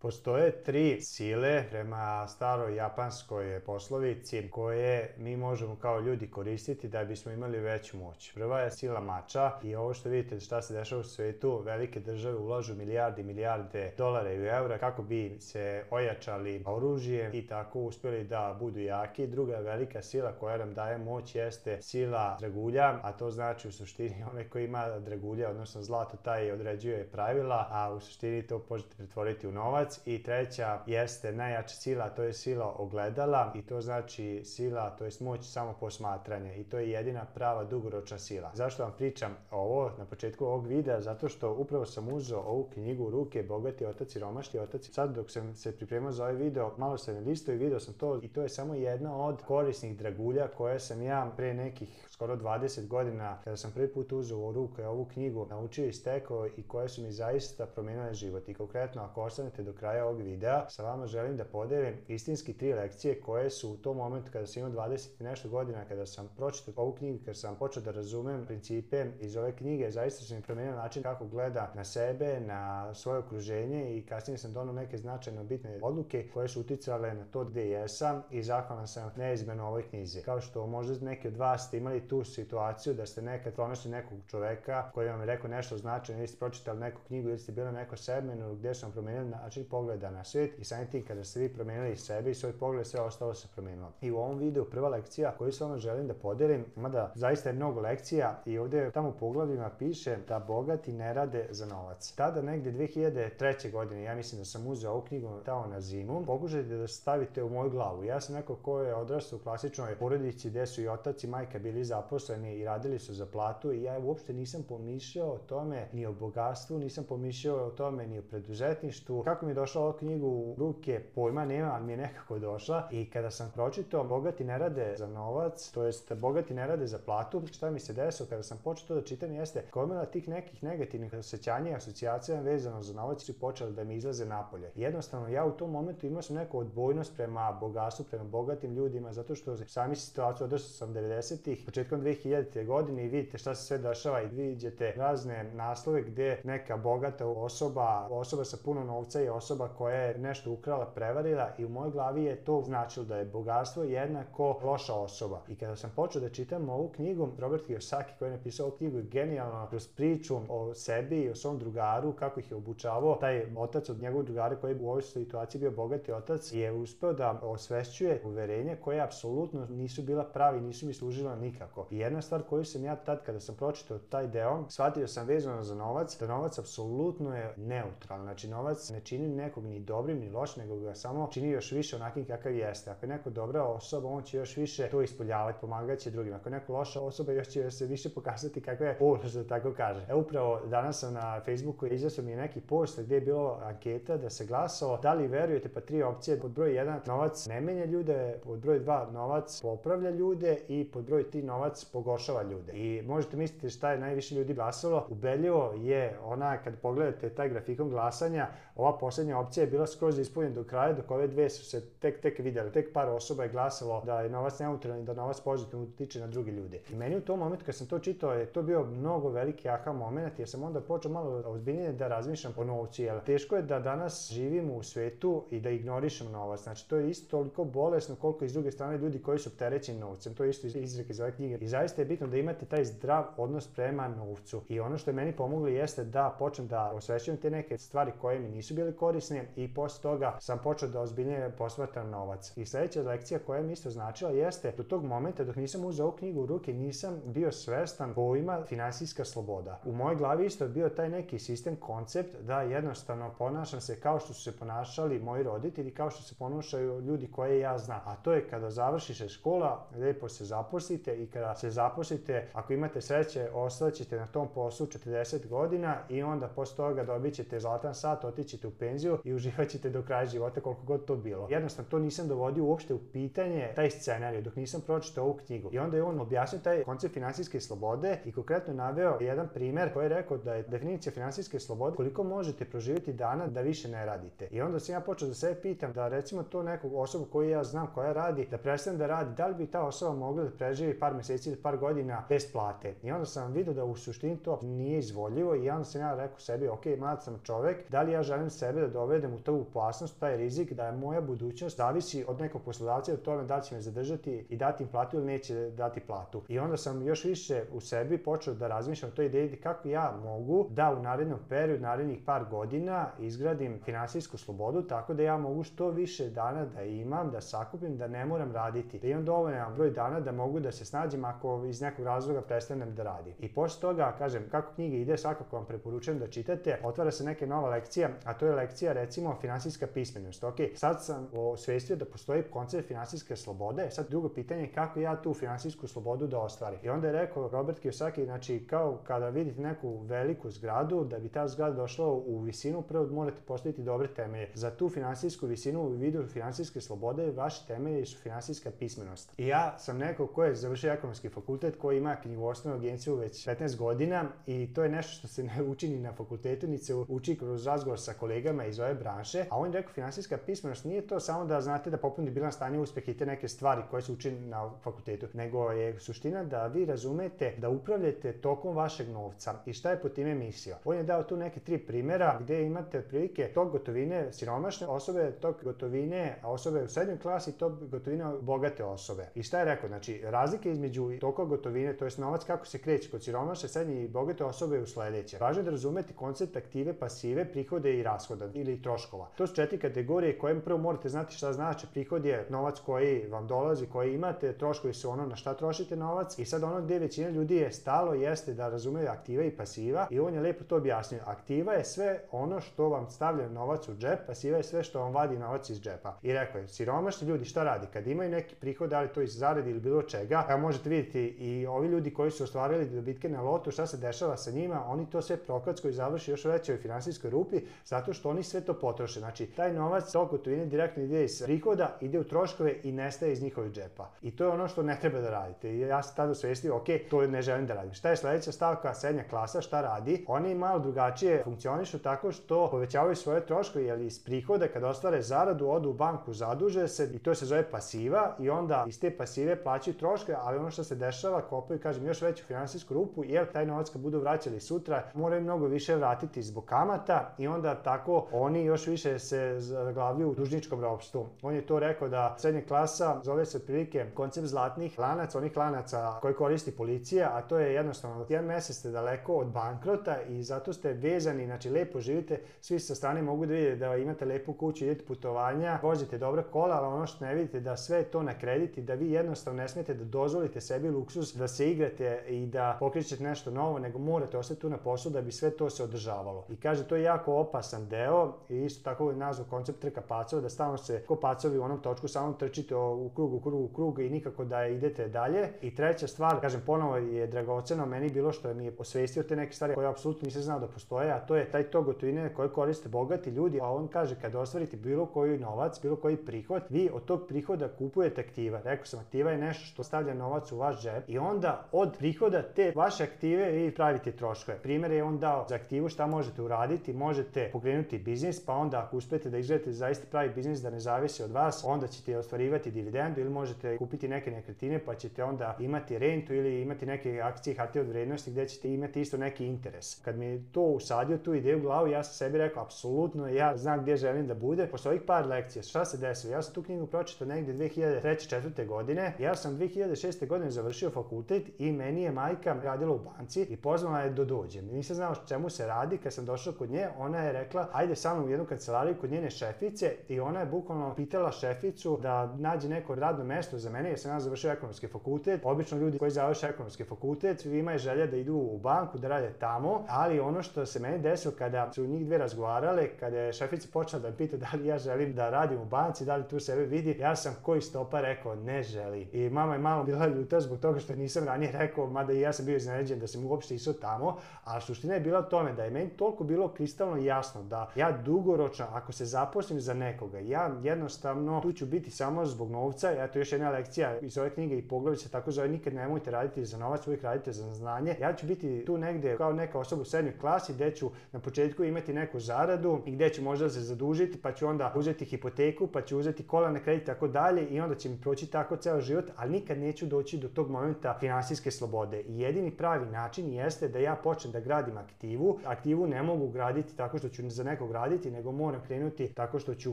Postoje tri sile prema staroj japanskoj poslovici koje mi možemo kao ljudi koristiti da bismo imali veću moć. Prva je sila mača i ovo što vidite šta se dešava u svetu, velike države ulažu milijarde i milijarde dolara i eura kako bi se ojačali oružje i tako uspjeli da budu jaki. Druga velika sila koja nam daje moć jeste sila dragulja, a to znači u suštini onaj koji ima dragulja, odnosno zlato, taj određuje pravila, a u suštini to možete pretvoriti u novac novac i treća jeste najjača sila, to je sila ogledala i to znači sila, to je moć samo posmatranje i to je jedina prava dugoročna sila. Zašto vam pričam ovo na početku ovog videa? Zato što upravo sam uzeo ovu knjigu u ruke Bogati otac i romašti otac. Sad dok sam se pripremao za ovaj video, malo sam listao i video sam to i to je samo jedna od korisnih dragulja koje sam ja pre nekih skoro 20 godina kada sam prvi put uzeo u ruke ovu knjigu naučio i stekao i koje su mi zaista promijenile život. I konkretno ako ostanete do kraja ovog videa, sa vama želim da podelim istinski tri lekcije koje su u tom momentu kada sam imao 20 i nešto godina, kada sam pročitao ovu knjigu, kada sam počeo da razumem principe iz ove knjige, zaista sam promenio način kako gleda na sebe, na svoje okruženje i kasnije sam donao neke značajno bitne odluke koje su uticale na to gde jesam i zahvalan sam neizmeno ovoj knjizi. Kao što možda neki od vas ste imali tu situaciju da ste nekad pronašli nekog čoveka koji vam je rekao nešto značajno ili ste pročitali neku knjigu ili ste bili na neko sedmenu gde sam promenili način pogleda na svet i samim tim kada ste vi promenili sebe i svoj pogled, sve ostalo se promenilo. I u ovom videu prva lekcija koju sa vama želim da podelim, mada zaista je mnogo lekcija i ovde tamo u poglavljima piše da bogati ne rade za novac. Tada negde 2003. godine, ja mislim da sam uzeo ovu knjigu tamo na zimu, pokušajte da stavite u moju glavu. Ja sam neko ko je odrastao u klasičnoj porodici gde su i otac i majka bili zaposleni i radili su za platu i ja uopšte nisam pomišljao o tome ni o bogatstvu, nisam pomišljao o tome ni o preduzetništvu. Kako mi došla ova knjiga u ruke, pojma nema, ali mi je nekako došla i kada sam pročitao Bogati ne rade za novac, to jest Bogati ne rade za platu, šta mi se desilo kada sam počeo to da čitam jeste gomila tih nekih negativnih osjećanja i asocijacija vezano za novac su počele da mi izlaze napolje. Jednostavno ja u tom momentu imao sam neku odbojnost prema bogatstvu, prema bogatim ljudima, zato što sami situaciju odršao sam 90-ih, početkom 2000. te godine i vidite šta se sve dešava i vidite razne naslove gde neka bogata osoba, osoba sa puno novca i osoba osoba koja je nešto ukrala, prevarila i u mojoj glavi je to značilo da je bogatstvo jednako loša osoba. I kada sam počeo da čitam ovu knjigu, Robert Kiyosaki koji je napisao ovu knjigu je genijalno kroz priču o sebi i o svom drugaru, kako ih je obučavao, taj otac od njegovog drugara koji je u ovoj situaciji bio bogati otac, je uspeo da osvešćuje uverenje koje apsolutno nisu bila pravi, nisu mi služila nikako. I jedna stvar koju sam ja tad kada sam pročitao taj deo, shvatio sam vezano za novac, da novac apsolutno je neutralan. Znači, novac ne čini nekog ni dobrim ni lošim, nego ga samo čini još više onakvim kakav jeste. Ako je neko dobra osoba, on će još više to ispoljavati, će drugima. Ako je neko loša osoba, još će se više pokazati kakva je polož, da tako kaže. E, upravo danas sam na Facebooku izlasio mi neki post gdje je bilo anketa da se glasao da li verujete, pa tri opcije. Pod broj 1 novac ne menja ljude, pod broj 2 novac popravlja ljude i pod broj 3 novac pogoršava ljude. I možete misliti šta je najviše ljudi glasalo. Ubedljivo je ona, kad pogledate taj grafikon glasanja, ova posljednja poslednja opcija je bila skroz da ispunjen do kraja, dok ove dve su se tek tek videle. Tek par osoba je glasalo da je novac neutralan i da novac pozitivno utiče na druge ljude. I meni u tom momentu kad sam to čitao je to bio mnogo veliki aha moment jer sam onda počeo malo ozbiljnije da razmišljam o novcu. Jer teško je da danas živimo u svetu i da ignorišemo novac. Znači to je isto toliko bolesno koliko i s druge strane ljudi koji su opterećeni novcem. To je isto izrek iz ove knjige. I zaista je bitno da imate taj zdrav odnos prema novcu. I ono što je meni pomoglo jeste da počnem da osvećujem te neke stvari koje mi nisu bile korisne korisnim i posle toga sam počeo da ozbiljnije posmatram novac. I sledeća lekcija koja mi isto značila jeste do tog momenta dok nisam uzeo ovu knjigu u ruke nisam bio svestan pojma finansijska sloboda. U mojoj glavi isto je bio taj neki sistem, koncept da jednostavno ponašam se kao što su se ponašali moji roditelji, kao što se ponašaju ljudi koje ja znam. A to je kada završiš škola, lepo se zaposlite i kada se zaposlite, ako imate sreće, ostaćete na tom poslu 40 godina i onda posle toga dobit ćete zlatan sat, otićete u penziju penziju i uživaćete do kraja života koliko god to bilo. Jednostavno, to nisam dovodio uopšte u pitanje taj scenarij dok nisam pročitao ovu knjigu. I onda je on objasnio taj koncept finansijske slobode i konkretno naveo jedan primer koji je rekao da je definicija finansijske slobode koliko možete proživjeti dana da više ne radite. I onda sam ja počeo da sebe pitam da recimo to nekog osobu koju ja znam koja radi, da prestane da radi, da li bi ta osoba mogla da preživi par meseci ili par godina bez plate. I onda sam vidio da u suštini to nije izvoljivo i onda sam ja rekao sebi, ok, mlad sam čovek, da li ja želim sebe da Da dovedem u tu opasnost, taj rizik da je moja budućnost zavisi od nekog poslodavca od tome da će me zadržati i dati im platu ili neće dati platu. I onda sam još više u sebi počeo da razmišljam o toj ideji da kako ja mogu da u narednom periodu, narednih par godina izgradim finansijsku slobodu tako da ja mogu što više dana da imam, da sakupim, da ne moram raditi. Da imam dovoljan broj dana da mogu da se snađem ako iz nekog razloga prestanem da radim. I posle toga, kažem, kako knjiga ide, svakako vam preporučujem da čitate, otvara se neka nova lekcija, a to je lekcija lekcija recimo finansijska pismenost. Ok, sad sam osvestio da postoji koncept finansijske slobode, sad drugo pitanje je kako ja tu finansijsku slobodu da ostvarim. I onda je rekao Robert Kiyosaki, znači kao kada vidite neku veliku zgradu, da bi ta zgrada došla u visinu, prvo morate postaviti dobre temelje. Za tu finansijsku visinu u vidu finansijske slobode, vaše temelje su finansijska pismenost. I ja sam neko ko je završio ekonomski fakultet, koji ima knjigovodstvenu agenciju već 15 godina i to je nešto što se ne uči na fakultetu, ni se uči kroz razgovor sa kolegama iz ove branše, a on je rekao finansijska pismenost nije to samo da znate da popunite bilans stanja uspeh i te neke stvari koje se uči na fakultetu, nego je suština da vi razumete da upravljate tokom vašeg novca i šta je po time misija. On je dao tu neke tri primera gde imate otprilike tok gotovine siromašne osobe, tok gotovine osobe u srednjoj klasi, tok gotovine bogate osobe. I šta je rekao? Znači, razlike između toka gotovine, to jest novac kako se kreće kod siromašne, srednje i bogate osobe u sledeće. Važno je da razumete koncept aktive, pasive, prihode i rashoda ili troškova. To su četiri kategorije koje prvo morate znati šta znači. Prihod je novac koji vam dolazi, koji imate, troškovi su ono na šta trošite novac i sad ono gde većina ljudi je stalo jeste da razumeju aktiva i pasiva i on je lepo to objasnio. Aktiva je sve ono što vam stavlja novac u džep, pasiva je sve što vam vadi novac iz džepa. I rekao je, siromašni ljudi šta radi? Kad imaju neki prihod, ali da to iz zarade ili bilo čega, evo možete vidjeti i ovi ljudi koji su ostvarili dobitke na lotu, šta se dešava sa njima, oni to sve prokackaju i završi još u većoj finansijskoj rupi, zato što oni sve to potroše. Znači, taj novac, to gotovine direktno ide iz prihoda, ide u troškove i nestaje iz njihovih džepa. I to je ono što ne treba da radite. I ja sam tada osvestio, ok, to ne želim da radim. Šta je sledeća stavka srednja klasa, šta radi? Oni malo drugačije funkcionišu tako što povećavaju svoje troškove, jer iz prihoda kad ostvare zaradu, odu u banku, zaduže se i to se zove pasiva i onda iz te pasive plaćaju troškove, ali ono što se dešava, kopaju, kažem, još veću finansijsku rupu, jer taj novac kad budu vraćali sutra, moraju mnogo više vratiti zbog kamata i onda tako oni još više se zaglavljuju u dužničkom ropstvu. On je to rekao da srednja klasa zove se otprilike koncept zlatnih lanaca, onih lanaca koji koristi policija, a to je jednostavno jedan mesec ste daleko od bankrota i zato ste vezani, znači lepo živite, svi sa strane mogu da vidite da imate lepu kuću, idete putovanja, vozite dobra kola, ali ono što ne vidite da sve to na krediti, da vi jednostavno ne smete da dozvolite sebi luksus da se igrate i da pokrećete nešto novo, nego morate ostati tu na poslu da bi sve to se održavalo. I kaže, to je jako opasan deo, i isto tako je nazvao koncept trka pacova, da stalno se ko pacovi u onom točku samo trčite u krug, u krug, u krug i nikako da idete dalje. I treća stvar, kažem ponovo je dragoceno meni bilo što mi je osvestio te neke stvari koje apsolutno nisam znao da postoje, a to je taj to gotovine koje koriste bogati ljudi, a on kaže kad ostvarite bilo koji novac, bilo koji prihod, vi od tog prihoda kupujete aktiva. Rekao sam, aktiva je nešto što stavlja novac u vaš džep i onda od prihoda te vaše aktive vi pravite troškove. Primer je on dao za aktivu šta možete uraditi, možete pokrenuti biznis, pa onda ako uspete da izgledate zaista pravi biznis da ne zavisi od vas, onda ćete ostvarivati dividendu ili možete kupiti neke nekretnine pa ćete onda imati rentu ili imati neke akcije hartije od vrednosti gde ćete imati isto neki interes. Kad mi je to usadio tu ideju u glavu, ja sam sebi rekao, apsolutno, ja znam gdje želim da bude. Posle ovih par lekcija, šta se desilo? Ja sam tu knjigu pročitao negde 2003-2004. godine. Ja sam 2006. godine završio fakultet i meni je majka radila u banci i pozvala je da dođem. Nisam znao čemu se radi, kad sam došao kod nje, ona je rekla, ajde sa mnom u jednu kancelariju kod njene šefice i ona je bukvalno pitala šeficu da nađe neko radno mesto za mene jer sam ja završio ekonomski fakultet. Obično ljudi koji završe ekonomski fakultet ima je da idu u banku, da rade tamo, ali ono što se meni desilo kada su njih dve razgovarale, kada je šefica počela da pita da li ja želim da radim u banci, da li tu sebe vidi, ja sam koji stopa rekao ne želi. I mama je malo bila ljuta zbog toga što nisam ranije rekao, mada i ja sam bio iznenađen da sam uopšte išao tamo, a suština je bila tome da je meni toliko bilo kristalno jasno da ja ja dugoročno, ako se zaposlim za nekoga, ja jednostavno tu ću biti samo zbog novca. Eto, još jedna lekcija iz ove knjige i poglavlja se tako zove, nikad nemojte raditi za novac, uvijek radite za znanje. Ja ću biti tu negde kao neka osoba u srednjoj klasi gde ću na početku imati neku zaradu i gde ću možda se zadužiti, pa ću onda uzeti hipoteku, pa ću uzeti kola na kredit i tako dalje i onda će mi proći tako ceo život, ali nikad neću doći do tog momenta finansijske slobode. I jedini pravi način jeste da ja počnem da gradim aktivu. Aktivu ne mogu graditi tako što ću za nekog uraditi, nego moram krenuti tako što ću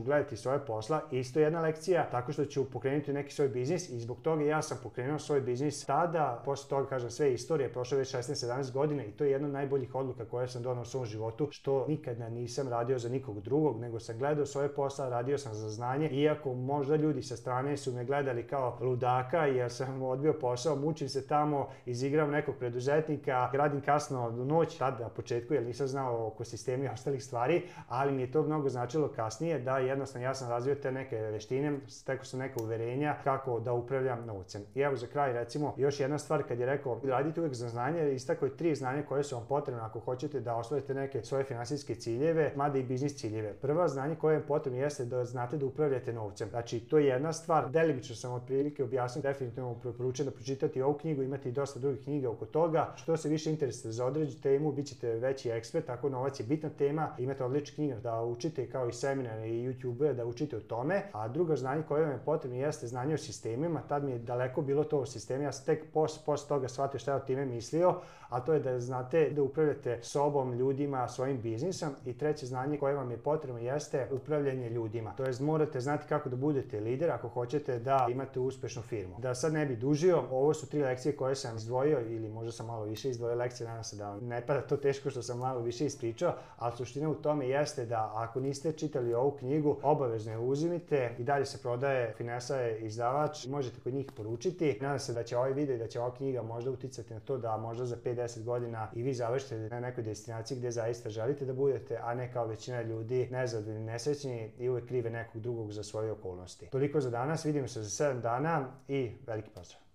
gledati svoje posla. Isto jedna lekcija, tako što ću pokrenuti neki svoj biznis i zbog toga ja sam pokrenuo svoj biznis tada, posle toga kažem sve istorije, prošlo već 16-17 godina i to je jedna od najboljih odluka koje sam donao u svom životu, što nikada nisam radio za nikog drugog, nego sam gledao svoje posla, radio sam za znanje, iako možda ljudi sa strane su me gledali kao ludaka jer sam odbio posao, mučim se tamo, izigram nekog preduzetnika, radim kasno do noć, tada na početku jer nisam znao oko sistemi i ostalih stvari, a ali mi je to mnogo značilo kasnije da jednostavno ja sam razvio te neke veštine, steko sam neka uverenja kako da upravljam novcem. I evo za kraj recimo još jedna stvar kad je rekao radite uvek za znanje, istako je tri znanja koje su vam potrebne ako hoćete da ostvarite neke svoje finansijske ciljeve, mada i biznis ciljeve. Prva znanje koje je potrebno jeste da znate da upravljate novcem. Znači to je jedna stvar, delimično sam otprilike objasnio, definitivno preporučujem da pročitate ovu knjigu, imate i dosta drugih knjiga oko toga. Što se više interesujete za određenu temu, bit ćete veći ekspert, tako novac je bitna tema, imate odlične knjige knjiga, da učite kao i seminare i YouTube, da učite o tome, a drugo znanje koje vam je potrebno jeste znanje o sistemima, tad mi je daleko bilo to o sistemu, ja sam tek post, post toga shvatio šta je o time mislio, a to je da znate da upravljate sobom, ljudima, svojim biznisom i treće znanje koje vam je potrebno jeste upravljanje ljudima. To jest morate znati kako da budete lider ako hoćete da imate uspešnu firmu. Da sad ne bi dužio, ovo su tri lekcije koje sam izdvojio ili možda sam malo više izdvojio lekcije, nadam se da ne pada to teško što sam malo više ispričao, ali suština u tome jeste jeste da ako niste čitali ovu knjigu, obavezno je uzimite i dalje se prodaje, Finesa je izdavač, možete kod njih poručiti. Nadam se da će ovaj video i da će ova knjiga možda uticati na to da možda za 50 godina i vi završite na nekoj destinaciji gde zaista želite da budete, a ne kao većina ljudi nezadovoljni, nesrećni i uvek krive nekog drugog za svoje okolnosti. Toliko za danas, vidimo se za 7 dana i veliki pozdrav!